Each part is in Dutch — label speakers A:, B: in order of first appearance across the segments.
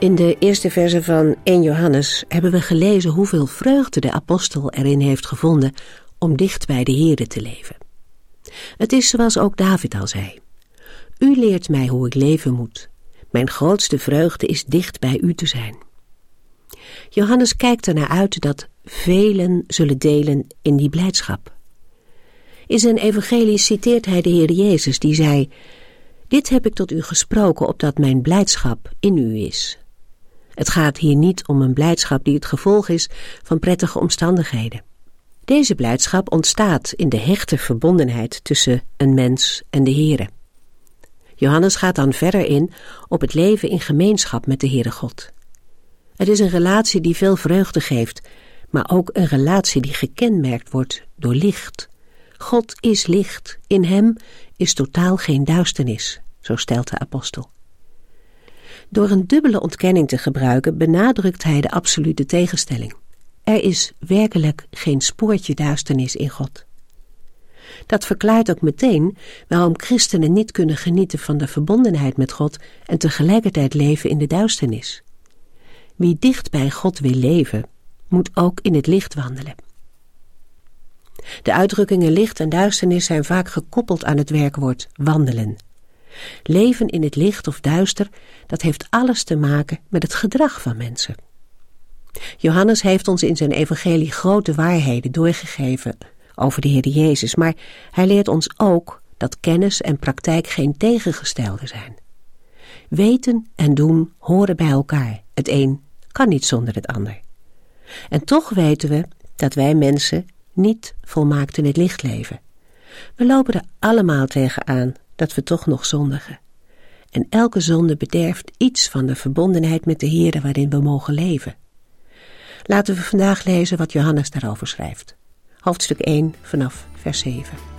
A: In de eerste verse van 1 Johannes hebben we gelezen hoeveel vreugde de apostel erin heeft gevonden om dicht bij de Here te leven. Het is zoals ook David al zei. U leert mij hoe ik leven moet. Mijn grootste vreugde is dicht bij u te zijn. Johannes kijkt ernaar uit dat velen zullen delen in die blijdschap. In zijn evangelie citeert hij de Heer Jezus die zei, Dit heb ik tot u gesproken opdat mijn blijdschap in u is. Het gaat hier niet om een blijdschap die het gevolg is van prettige omstandigheden. Deze blijdschap ontstaat in de hechte verbondenheid tussen een mens en de Heere. Johannes gaat dan verder in op het leven in gemeenschap met de Heere God. Het is een relatie die veel vreugde geeft, maar ook een relatie die gekenmerkt wordt door licht. God is licht, in hem is totaal geen duisternis, zo stelt de apostel. Door een dubbele ontkenning te gebruiken benadrukt hij de absolute tegenstelling. Er is werkelijk geen spoortje duisternis in God. Dat verklaart ook meteen waarom christenen niet kunnen genieten van de verbondenheid met God en tegelijkertijd leven in de duisternis. Wie dicht bij God wil leven, moet ook in het licht wandelen. De uitdrukkingen licht en duisternis zijn vaak gekoppeld aan het werkwoord wandelen. Leven in het licht of duister, dat heeft alles te maken met het gedrag van mensen. Johannes heeft ons in zijn evangelie grote waarheden doorgegeven over de Heer Jezus, maar hij leert ons ook dat kennis en praktijk geen tegengestelde zijn. Weten en doen horen bij elkaar. Het een kan niet zonder het ander. En toch weten we dat wij mensen niet volmaakt in het licht leven. We lopen er allemaal tegenaan dat we toch nog zondigen. En elke zonde bederft iets van de verbondenheid met de Heer waarin we mogen leven. Laten we vandaag lezen wat Johannes daarover schrijft. Hoofdstuk 1 vanaf vers 7.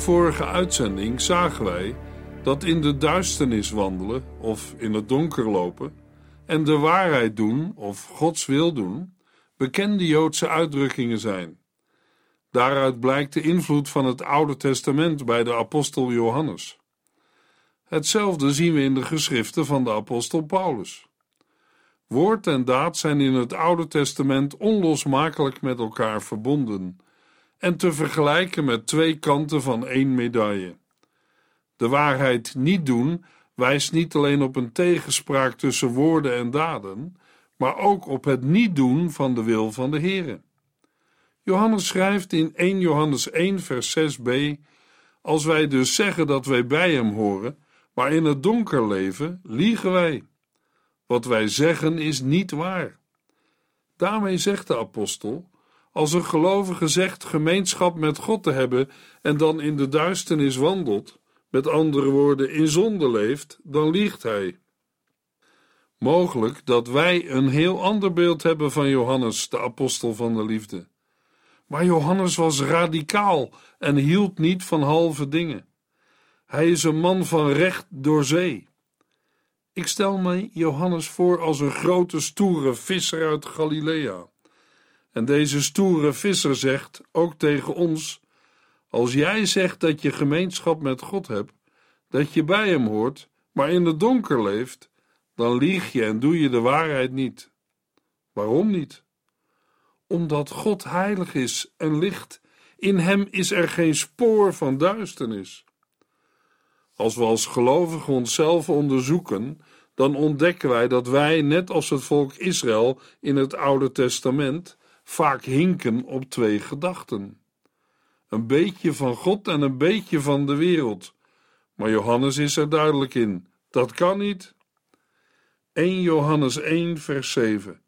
B: Vorige uitzending zagen wij dat in de duisternis wandelen of in het donker lopen en de waarheid doen of Gods wil doen bekende Joodse uitdrukkingen zijn. Daaruit blijkt de invloed van het Oude Testament bij de apostel Johannes. Hetzelfde zien we in de geschriften van de apostel Paulus. Woord en daad zijn in het Oude Testament onlosmakelijk met elkaar verbonden en te vergelijken met twee kanten van één medaille. De waarheid niet doen wijst niet alleen op een tegenspraak tussen woorden en daden, maar ook op het niet doen van de wil van de Heere. Johannes schrijft in 1 Johannes 1 vers 6b Als wij dus zeggen dat wij bij hem horen, maar in het donker leven, liegen wij. Wat wij zeggen is niet waar. Daarmee zegt de apostel als een gelovige zegt gemeenschap met God te hebben en dan in de duisternis wandelt, met andere woorden in zonde leeft, dan liegt hij. Mogelijk dat wij een heel ander beeld hebben van Johannes, de apostel van de liefde. Maar Johannes was radicaal en hield niet van halve dingen. Hij is een man van recht door zee. Ik stel me Johannes voor als een grote stoere visser uit Galilea. En deze stoere visser zegt ook tegen ons: Als jij zegt dat je gemeenschap met God hebt, dat je bij Hem hoort, maar in het donker leeft, dan lieg je en doe je de waarheid niet. Waarom niet? Omdat God heilig is en licht. In hem is er geen spoor van duisternis. Als we als gelovigen onszelf onderzoeken, dan ontdekken wij dat wij, net als het volk Israël in het Oude Testament, vaak hinken op twee gedachten. Een beetje van God en een beetje van de wereld. Maar Johannes is er duidelijk in: dat kan niet. 1 Johannes 1, vers 7.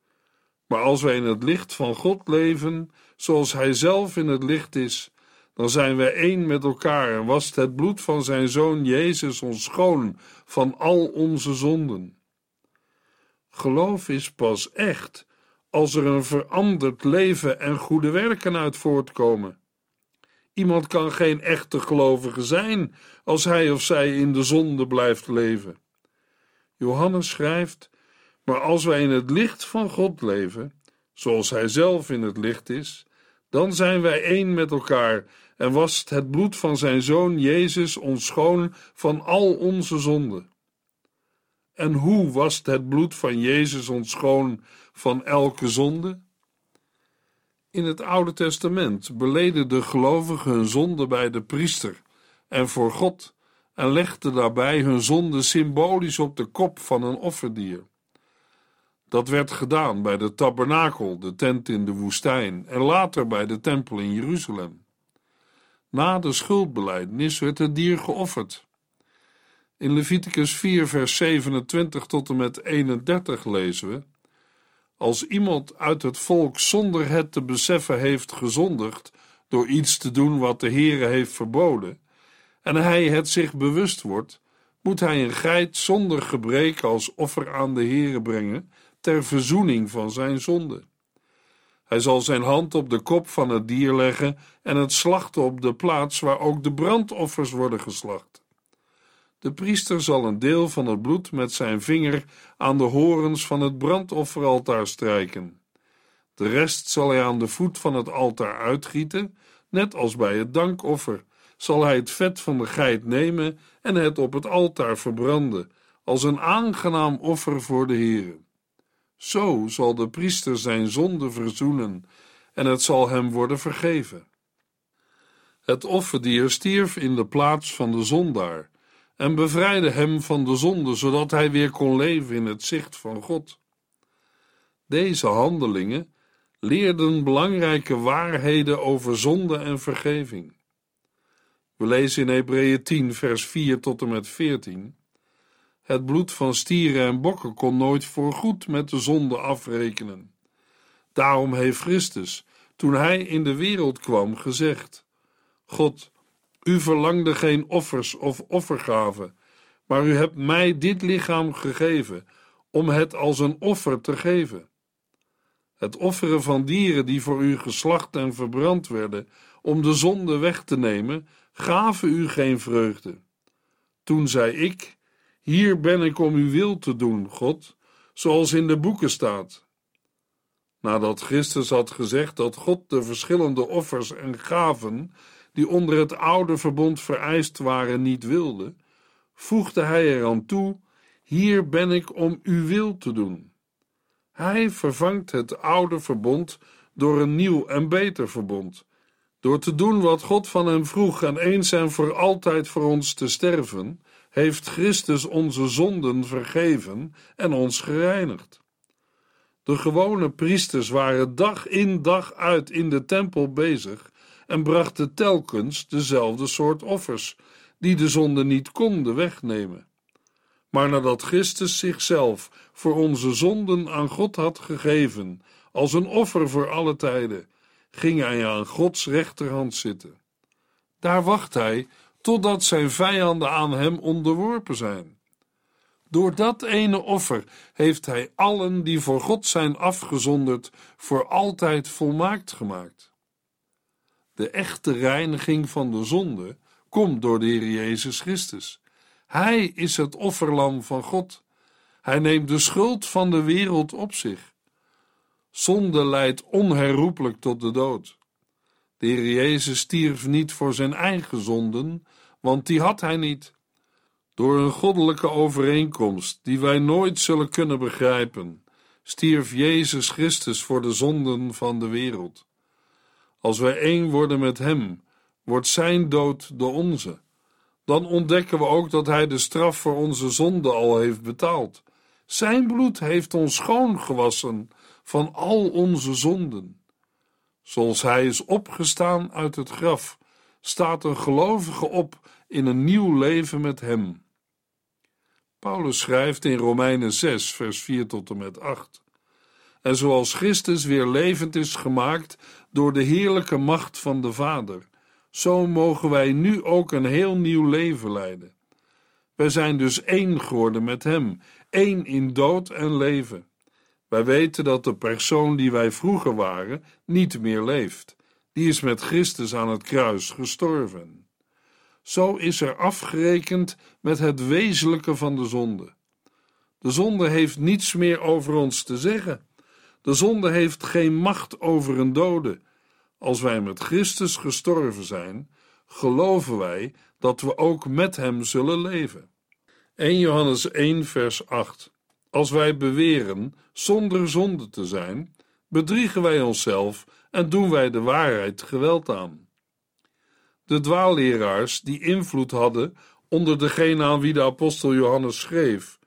B: Maar als wij in het licht van God leven, zoals Hij zelf in het licht is, dan zijn wij één met elkaar en wast het bloed van Zijn Zoon Jezus ons schoon van al onze zonden. Geloof is pas echt als er een veranderd leven en goede werken uit voortkomen. Iemand kan geen echte gelovige zijn als hij of zij in de zonde blijft leven. Johannes schrijft: Maar als wij in het licht van God leven, zoals Hij zelf in het licht is, dan zijn wij één met elkaar en wast het bloed van Zijn Zoon Jezus ons schoon van al onze zonden. En hoe wast het bloed van Jezus ons schoon van elke zonde? In het Oude Testament beleden de gelovigen hun zonde bij de priester en voor God en legden daarbij hun zonde symbolisch op de kop van een offerdier. Dat werd gedaan bij de tabernakel, de tent in de woestijn, en later bij de tempel in Jeruzalem. Na de schuldbelijdenis werd het dier geofferd. In Leviticus 4, vers 27 tot en met 31 lezen we: Als iemand uit het volk zonder het te beseffen heeft gezondigd door iets te doen wat de Heere heeft verboden, en hij het zich bewust wordt, moet hij een geit zonder gebrek als offer aan de Heere brengen ter verzoening van zijn zonde. Hij zal zijn hand op de kop van het dier leggen en het slachten op de plaats waar ook de brandoffers worden geslacht. De priester zal een deel van het bloed met zijn vinger aan de horens van het brandofferaltaar strijken. De rest zal hij aan de voet van het altaar uitgieten, net als bij het dankoffer, zal hij het vet van de geit nemen en het op het altaar verbranden, als een aangenaam offer voor de Heere. Zo zal de priester zijn zonde verzoenen en het zal hem worden vergeven. Het offerdier stierf in de plaats van de zondaar en bevrijdde hem van de zonde, zodat hij weer kon leven in het zicht van God. Deze handelingen leerden belangrijke waarheden over zonde en vergeving. We lezen in Hebreeën 10, vers 4 tot en met 14. Het bloed van stieren en bokken kon nooit voorgoed met de zonde afrekenen. Daarom heeft Christus, toen hij in de wereld kwam, gezegd: God, u verlangde geen offers of offergaven, maar u hebt mij dit lichaam gegeven om het als een offer te geven. Het offeren van dieren die voor u geslacht en verbrand werden, om de zonde weg te nemen, gaven u geen vreugde. Toen zei ik: Hier ben ik om uw wil te doen, God, zoals in de boeken staat. Nadat Christus had gezegd dat God de verschillende offers en gaven die onder het oude verbond vereist waren niet wilde, voegde hij eraan toe: Hier ben ik om uw wil te doen. Hij vervangt het oude verbond door een nieuw en beter verbond door te doen wat God van hem vroeg en eens en voor altijd voor ons te sterven, heeft Christus onze zonden vergeven en ons gereinigd. De gewone priesters waren dag in dag uit in de tempel bezig en brachten telkens dezelfde soort offers, die de zonde niet konden wegnemen. Maar nadat Christus zichzelf voor onze zonden aan God had gegeven, als een offer voor alle tijden, ging hij aan Gods rechterhand zitten. Daar wacht hij totdat zijn vijanden aan hem onderworpen zijn. Door dat ene offer heeft hij allen die voor God zijn afgezonderd voor altijd volmaakt gemaakt. De echte reiniging van de zonde komt door de Heer Jezus Christus. Hij is het offerlam van God. Hij neemt de schuld van de wereld op zich. Zonde leidt onherroepelijk tot de dood. De Heer Jezus stierf niet voor zijn eigen zonden, want die had hij niet. Door een goddelijke overeenkomst, die wij nooit zullen kunnen begrijpen, stierf Jezus Christus voor de zonden van de wereld. Als wij één worden met Hem, wordt Zijn dood de onze. Dan ontdekken we ook dat Hij de straf voor onze zonde al heeft betaald. Zijn bloed heeft ons schoongewassen van al onze zonden. Zoals Hij is opgestaan uit het graf, staat een gelovige op in een nieuw leven met Hem. Paulus schrijft in Romeinen 6, vers 4 tot en met 8. En zoals Christus weer levend is gemaakt door de heerlijke macht van de Vader, zo mogen wij nu ook een heel nieuw leven leiden. Wij zijn dus één geworden met Hem, één in dood en leven. Wij weten dat de persoon die wij vroeger waren niet meer leeft. Die is met Christus aan het kruis gestorven. Zo is er afgerekend met het wezenlijke van de zonde. De zonde heeft niets meer over ons te zeggen. De zonde heeft geen macht over een dode. Als wij met Christus gestorven zijn, geloven wij dat we ook met Hem zullen leven. 1 Johannes 1, vers 8. Als wij beweren zonder zonde te zijn, bedriegen wij onszelf en doen wij de waarheid geweld aan. De dwaalleraars die invloed hadden onder degene aan wie de apostel Johannes schreef,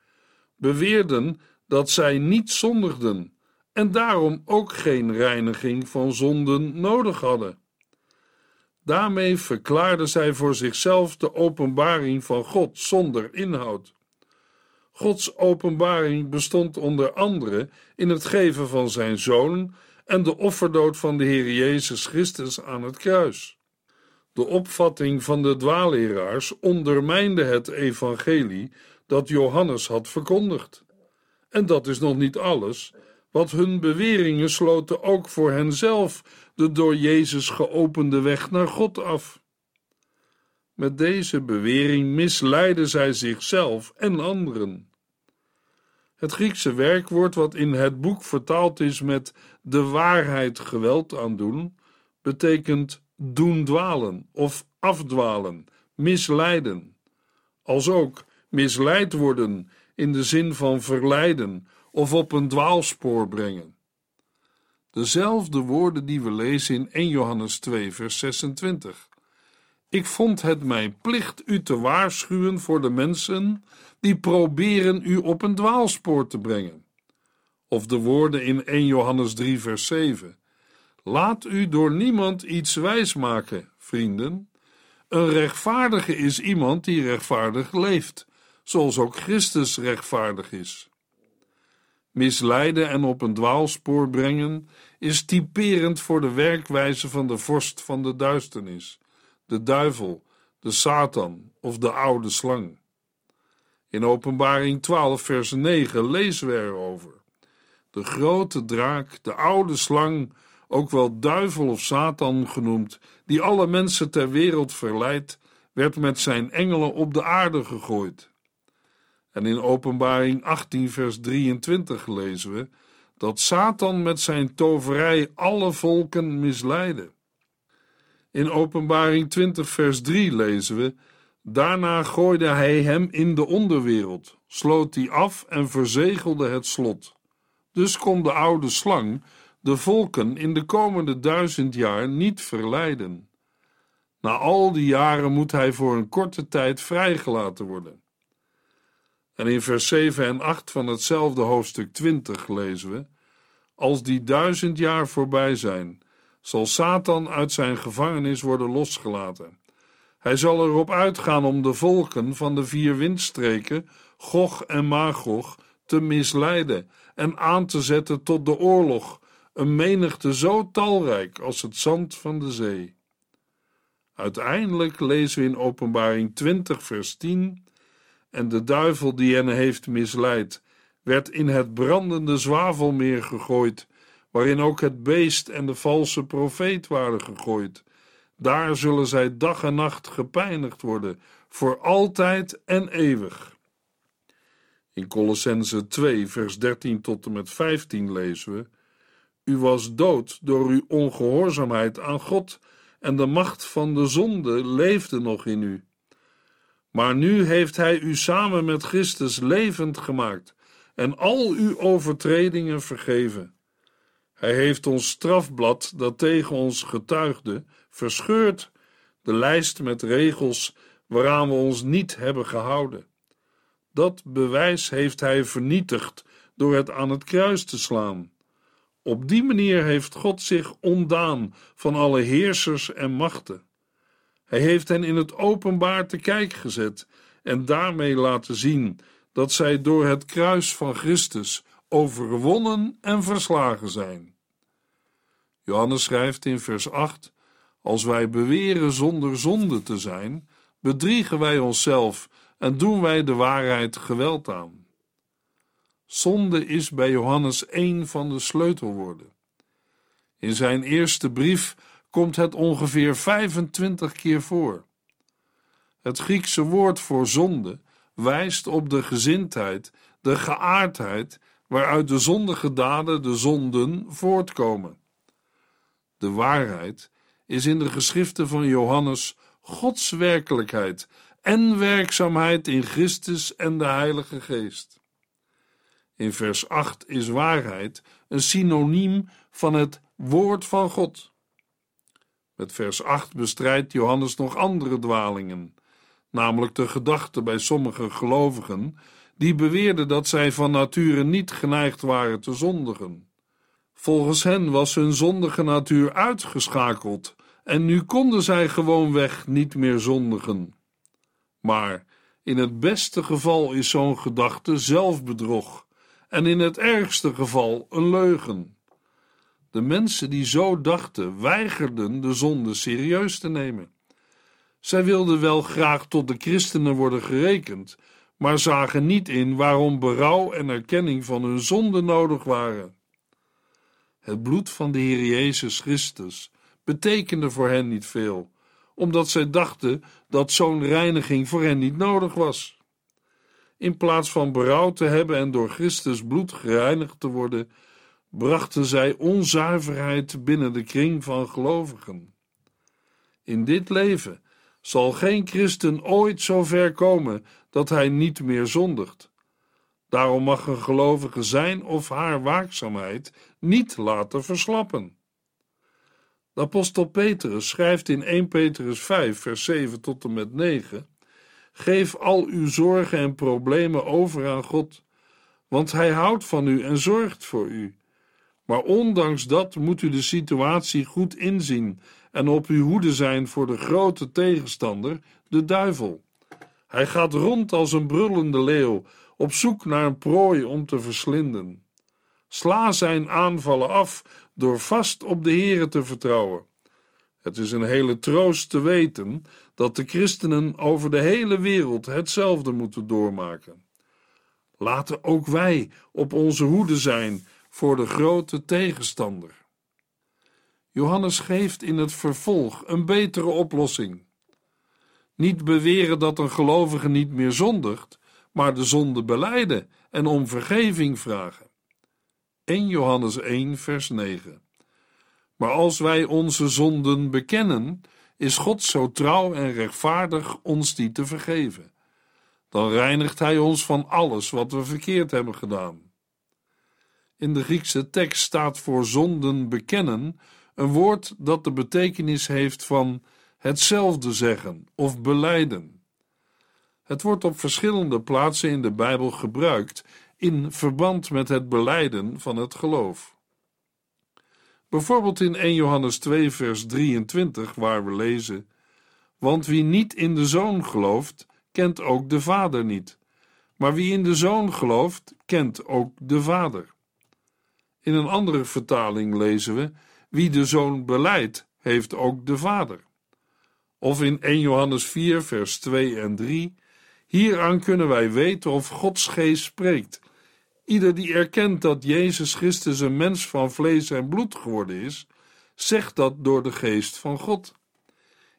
B: beweerden dat zij niet zondigden en daarom ook geen reiniging van zonden nodig hadden. Daarmee verklaarden zij voor zichzelf de openbaring van God zonder inhoud. Gods openbaring bestond onder andere in het geven van zijn zoon en de offerdood van de Heer Jezus Christus aan het kruis. De opvatting van de dwaalleraars ondermijnde het evangelie dat Johannes had verkondigd. En dat is nog niet alles, want hun beweringen sloten ook voor henzelf de door Jezus geopende weg naar God af. Met deze bewering misleiden zij zichzelf en anderen. Het Griekse werkwoord, wat in het boek vertaald is met de waarheid geweld aandoen, betekent doen dwalen of afdwalen, misleiden. Als ook misleid worden in de zin van verleiden of op een dwaalspoor brengen. Dezelfde woorden die we lezen in 1 Johannes 2, vers 26. Ik vond het mijn plicht u te waarschuwen voor de mensen die proberen u op een dwaalspoor te brengen. Of de woorden in 1 Johannes 3, vers 7. Laat u door niemand iets wijsmaken, vrienden. Een rechtvaardige is iemand die rechtvaardig leeft, zoals ook Christus rechtvaardig is. Misleiden en op een dwaalspoor brengen is typerend voor de werkwijze van de vorst van de duisternis, de duivel, de Satan of de oude slang. In Openbaring 12, vers 9 lezen we erover. De grote draak, de oude slang, ook wel duivel of Satan genoemd, die alle mensen ter wereld verleidt, werd met zijn engelen op de aarde gegooid. En in Openbaring 18, vers 23 lezen we dat Satan met zijn toverij alle volken misleidde. In Openbaring 20, vers 3 lezen we: Daarna gooide hij hem in de onderwereld, sloot die af en verzegelde het slot. Dus kon de oude slang de volken in de komende duizend jaar niet verleiden. Na al die jaren moet hij voor een korte tijd vrijgelaten worden. En in vers 7 en 8 van hetzelfde hoofdstuk 20 lezen we: Als die duizend jaar voorbij zijn, zal Satan uit zijn gevangenis worden losgelaten. Hij zal erop uitgaan om de volken van de vier windstreken, Gog en Magog, te misleiden en aan te zetten tot de oorlog, een menigte zo talrijk als het zand van de zee. Uiteindelijk lezen we in Openbaring 20, vers 10 en de duivel die hen heeft misleid, werd in het brandende zwavelmeer gegooid, waarin ook het beest en de valse profeet waren gegooid. Daar zullen zij dag en nacht gepijnigd worden, voor altijd en eeuwig. In Colossense 2, vers 13 tot en met 15 lezen we: U was dood door uw ongehoorzaamheid aan God, en de macht van de zonde leefde nog in u. Maar nu heeft Hij u samen met Christus levend gemaakt en al uw overtredingen vergeven. Hij heeft ons strafblad dat tegen ons getuigde verscheurd, de lijst met regels waaraan we ons niet hebben gehouden. Dat bewijs heeft hij vernietigd door het aan het kruis te slaan. Op die manier heeft God zich ontdaan van alle heersers en machten. Hij heeft hen in het openbaar te kijk gezet en daarmee laten zien dat zij door het kruis van Christus overwonnen en verslagen zijn. Johannes schrijft in vers 8: Als wij beweren zonder zonde te zijn, bedriegen wij onszelf en doen wij de waarheid geweld aan. Zonde is bij Johannes een van de sleutelwoorden. In zijn eerste brief komt het ongeveer 25 keer voor. Het Griekse woord voor zonde wijst op de gezindheid, de geaardheid waaruit de zondige daden, de zonden, voortkomen. De waarheid is in de geschriften van Johannes Gods werkelijkheid en werkzaamheid in Christus en de Heilige Geest. In vers 8 is waarheid een synoniem van het woord van God. Met vers 8 bestrijdt Johannes nog andere dwalingen, namelijk de gedachte bij sommige gelovigen die beweerden dat zij van nature niet geneigd waren te zondigen. Volgens hen was hun zondige natuur uitgeschakeld en nu konden zij gewoonweg niet meer zondigen. Maar in het beste geval is zo'n gedachte zelfbedrog en in het ergste geval een leugen. De mensen die zo dachten weigerden de zonde serieus te nemen. Zij wilden wel graag tot de christenen worden gerekend, maar zagen niet in waarom berouw en erkenning van hun zonde nodig waren. Het bloed van de Heer Jezus Christus betekende voor hen niet veel, omdat zij dachten dat zo'n reiniging voor hen niet nodig was. In plaats van berouw te hebben en door Christus bloed gereinigd te worden, brachten zij onzuiverheid binnen de kring van gelovigen. In dit leven zal geen christen ooit zo ver komen dat hij niet meer zondigt. Daarom mag een gelovige zijn of haar waakzaamheid niet laten verslappen. De apostel Petrus schrijft in 1 Petrus 5, vers 7 tot en met 9: Geef al uw zorgen en problemen over aan God, want Hij houdt van u en zorgt voor u. Maar ondanks dat moet u de situatie goed inzien en op uw hoede zijn voor de grote tegenstander, de duivel. Hij gaat rond als een brullende leeuw, op zoek naar een prooi om te verslinden. Sla zijn aanvallen af door vast op de Here te vertrouwen. Het is een hele troost te weten dat de christenen over de hele wereld hetzelfde moeten doormaken. Laten ook wij op onze hoede zijn voor de grote tegenstander. Johannes geeft in het vervolg een betere oplossing. Niet beweren dat een gelovige niet meer zondigt, maar de zonde beleiden en om vergeving vragen. 1 Johannes 1, vers 9. Maar als wij onze zonden bekennen, is God zo trouw en rechtvaardig ons die te vergeven. Dan reinigt Hij ons van alles wat we verkeerd hebben gedaan. In de Griekse tekst staat voor zonden bekennen een woord dat de betekenis heeft van hetzelfde zeggen of beleiden. Het wordt op verschillende plaatsen in de Bijbel gebruikt in verband met het beleiden van het geloof. Bijvoorbeeld in 1 Johannes 2, vers 23, waar we lezen: Want wie niet in de zoon gelooft, kent ook de Vader niet. Maar wie in de zoon gelooft, kent ook de Vader. In een andere vertaling lezen we: Wie de zoon beleidt, heeft ook de Vader. Of in 1 Johannes 4, vers 2 en 3: Hieraan kunnen wij weten of Gods geest spreekt. Ieder die erkent dat Jezus Christus een mens van vlees en bloed geworden is, zegt dat door de geest van God.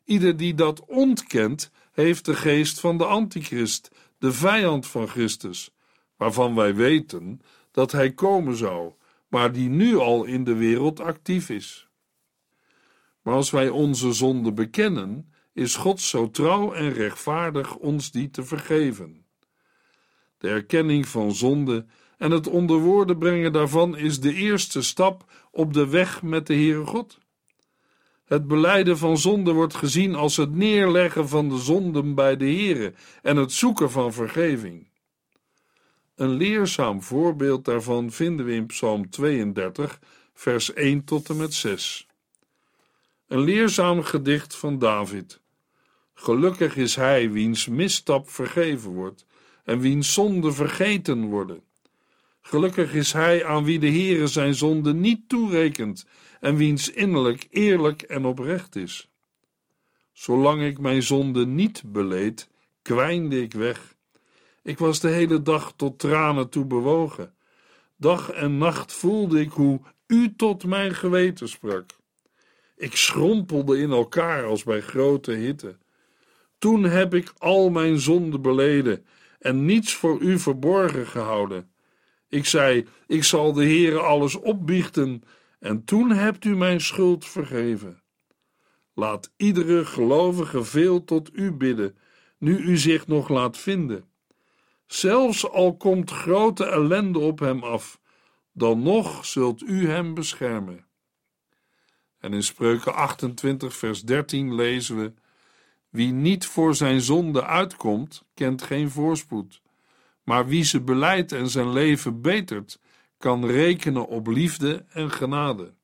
B: Ieder die dat ontkent, heeft de geest van de antichrist, de vijand van Christus, waarvan wij weten dat hij komen zou, maar die nu al in de wereld actief is. Maar als wij onze zonde bekennen, is God zo trouw en rechtvaardig ons die te vergeven. De erkenning van zonde en het onder woorden brengen daarvan is de eerste stap op de weg met de Heere God. Het beleiden van zonde wordt gezien als het neerleggen van de zonden bij de Heere en het zoeken van vergeving. Een leerzaam voorbeeld daarvan vinden we in Psalm 32, vers 1 tot en met 6. Een leerzaam gedicht van David. Gelukkig is hij wiens misstap vergeven wordt en wiens zonden vergeten worden. Gelukkig is hij aan wie de Heere zijn zonde niet toerekent en wiens innerlijk eerlijk en oprecht is. Zolang ik mijn zonde niet beleed, kwijnde ik weg. Ik was de hele dag tot tranen toe bewogen. Dag en nacht voelde ik hoe u tot mijn geweten sprak. Ik schrompelde in elkaar als bij grote hitte. Toen heb ik al mijn zonden beleden en niets voor u verborgen gehouden. Ik zei: Ik zal de Heere alles opbiechten, en toen hebt u mijn schuld vergeven. Laat iedere gelovige veel tot u bidden, nu u zich nog laat vinden. Zelfs al komt grote ellende op hem af, dan nog zult u hem beschermen. En in Spreuken 28, vers 13 lezen we: Wie niet voor zijn zonde uitkomt, kent geen voorspoed. Maar wie ze beleidt en zijn leven betert, kan rekenen op liefde en genade.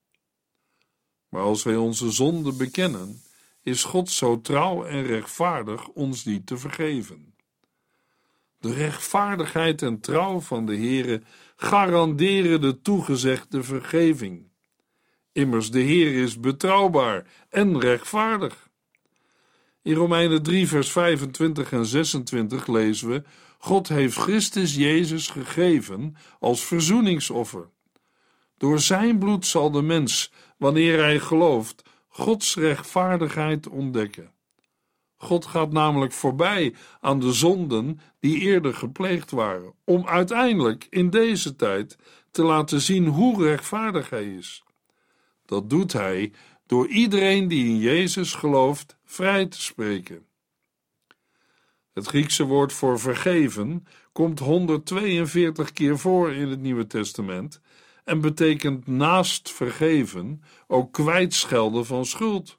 B: Maar als wij onze zonde bekennen, is God zo trouw en rechtvaardig ons die te vergeven. De rechtvaardigheid en trouw van de Heere garanderen de toegezegde vergeving. Immers, de Heer is betrouwbaar en rechtvaardig. In Romeinen 3, vers 25 en 26 lezen we: God heeft Christus Jezus gegeven als verzoeningsoffer. Door zijn bloed zal de mens, wanneer hij gelooft, Gods rechtvaardigheid ontdekken. God gaat namelijk voorbij aan de zonden die eerder gepleegd waren, om uiteindelijk in deze tijd te laten zien hoe rechtvaardig hij is. Dat doet hij door iedereen die in Jezus gelooft vrij te spreken. Het Griekse woord voor vergeven komt 142 keer voor in het Nieuwe Testament en betekent naast vergeven ook kwijtschelden van schuld.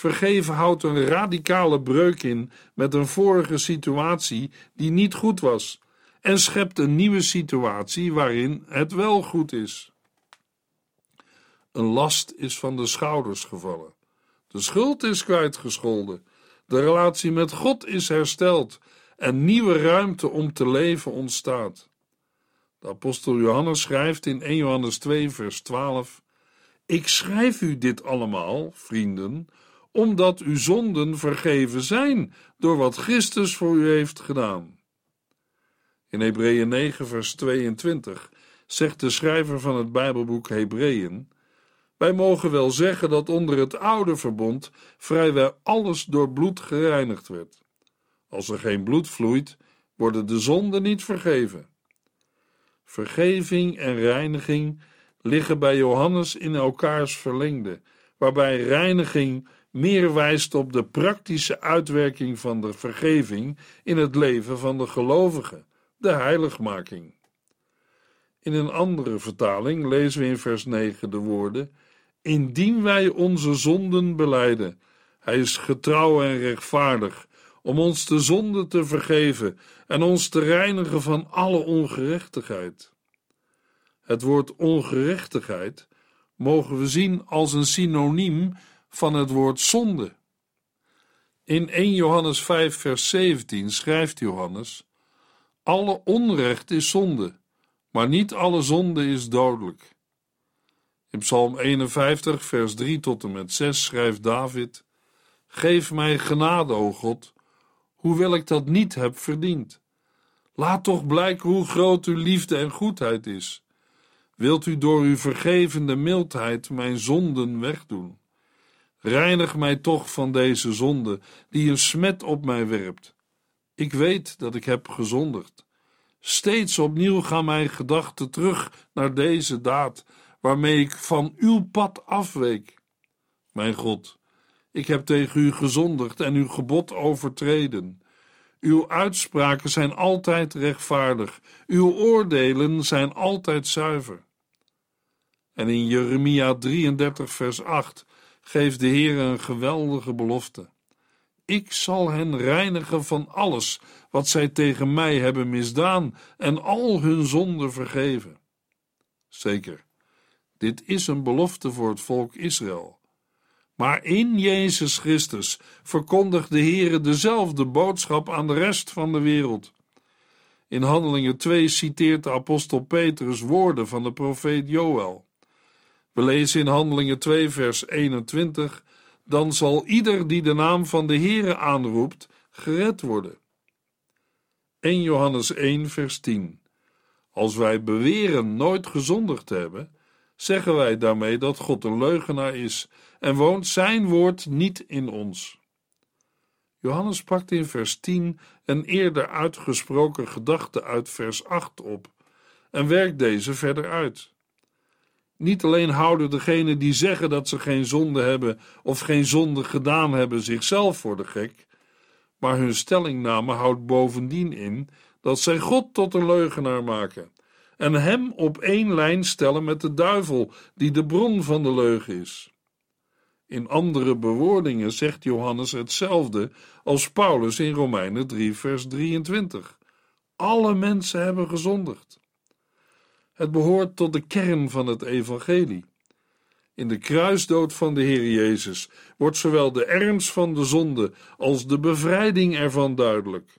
B: Vergeven houdt een radicale breuk in met een vorige situatie die niet goed was en schept een nieuwe situatie waarin het wel goed is. Een last is van de schouders gevallen. De schuld is kwijtgescholden. De relatie met God is hersteld en nieuwe ruimte om te leven ontstaat. De apostel Johannes schrijft in 1 Johannes 2, vers 12: Ik schrijf u dit allemaal, vrienden, omdat uw zonden vergeven zijn door wat Christus voor u heeft gedaan. In Hebreeën 9, vers 22 zegt de schrijver van het Bijbelboek Hebreeën wij mogen wel zeggen dat onder het oude verbond vrijwel alles door bloed gereinigd werd. Als er geen bloed vloeit, worden de zonden niet vergeven. Vergeving en reiniging liggen bij Johannes in elkaars verlengde, waarbij reiniging meer wijst op de praktische uitwerking van de vergeving in het leven van de gelovige, de heiligmaking. In een andere vertaling lezen we in vers 9 de woorden: indien wij onze zonden beleiden. Hij is getrouw en rechtvaardig om ons de zonde te vergeven en ons te reinigen van alle ongerechtigheid. Het woord ongerechtigheid mogen we zien als een synoniem van het woord zonde. In 1 Johannes 5, vers 17 schrijft Johannes: Alle onrecht is zonde, maar niet alle zonde is dodelijk. In Psalm 51, vers 3 tot en met 6 schrijft David: Geef mij genade, o God, hoewel ik dat niet heb verdiend. Laat toch blijken hoe groot uw liefde en goedheid is. Wilt u door uw vergevende mildheid mijn zonden wegdoen? Reinig mij toch van deze zonde die een smet op mij werpt. Ik weet dat ik heb gezondigd. Steeds opnieuw gaan mijn gedachten terug naar deze daad waarmee ik van uw pad afweek. Mijn God, ik heb tegen u gezondigd en uw gebod overtreden. Uw uitspraken zijn altijd rechtvaardig. Uw oordelen zijn altijd zuiver. En in Jeremia 33, vers 8 geeft de Heer een geweldige belofte. Ik zal hen reinigen van alles wat zij tegen mij hebben misdaan en al hun zonden vergeven. Zeker, dit is een belofte voor het volk Israël. Maar in Jezus Christus verkondigt de Heere dezelfde boodschap aan de rest van de wereld. In Handelingen 2 citeert de apostel Petrus woorden van de profeet Joël. We lezen in Handelingen 2 vers 21 dan zal ieder die de naam van de Heere aanroept, gered worden. 1 Johannes 1 vers 10 Als wij beweren nooit gezondigd te hebben, zeggen wij daarmee dat God een leugenaar is en woont zijn woord niet in ons. Johannes pakt in vers 10 een eerder uitgesproken gedachte uit vers 8 op en werkt deze verder uit. Niet alleen houden degenen die zeggen dat ze geen zonde hebben of geen zonde gedaan hebben zichzelf voor de gek, maar hun stellingname houdt bovendien in dat zij God tot een leugenaar maken en hem op één lijn stellen met de duivel, die de bron van de leugen is. In andere bewoordingen zegt Johannes hetzelfde als Paulus in Romeinen 3, vers 23. Alle mensen hebben gezondigd. Het behoort tot de kern van het evangelie. In de kruisdood van de Heer Jezus wordt zowel de ernst van de zonde als de bevrijding ervan duidelijk.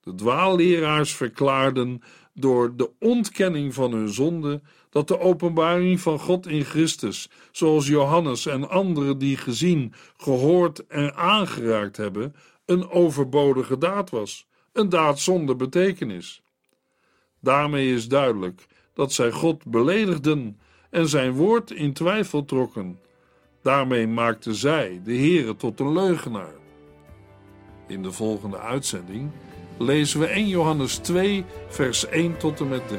B: De dwaalleraars verklaarden door de ontkenning van hun zonde dat de openbaring van God in Christus, zoals Johannes en anderen die gezien, gehoord en aangeraakt hebben, een overbodige daad was, een daad zonder betekenis. Daarmee is duidelijk dat zij God beledigden en zijn woord in twijfel trokken. Daarmee maakten zij de Heere tot een leugenaar. In de volgende uitzending lezen we 1 Johannes 2, vers 1 tot en met 3.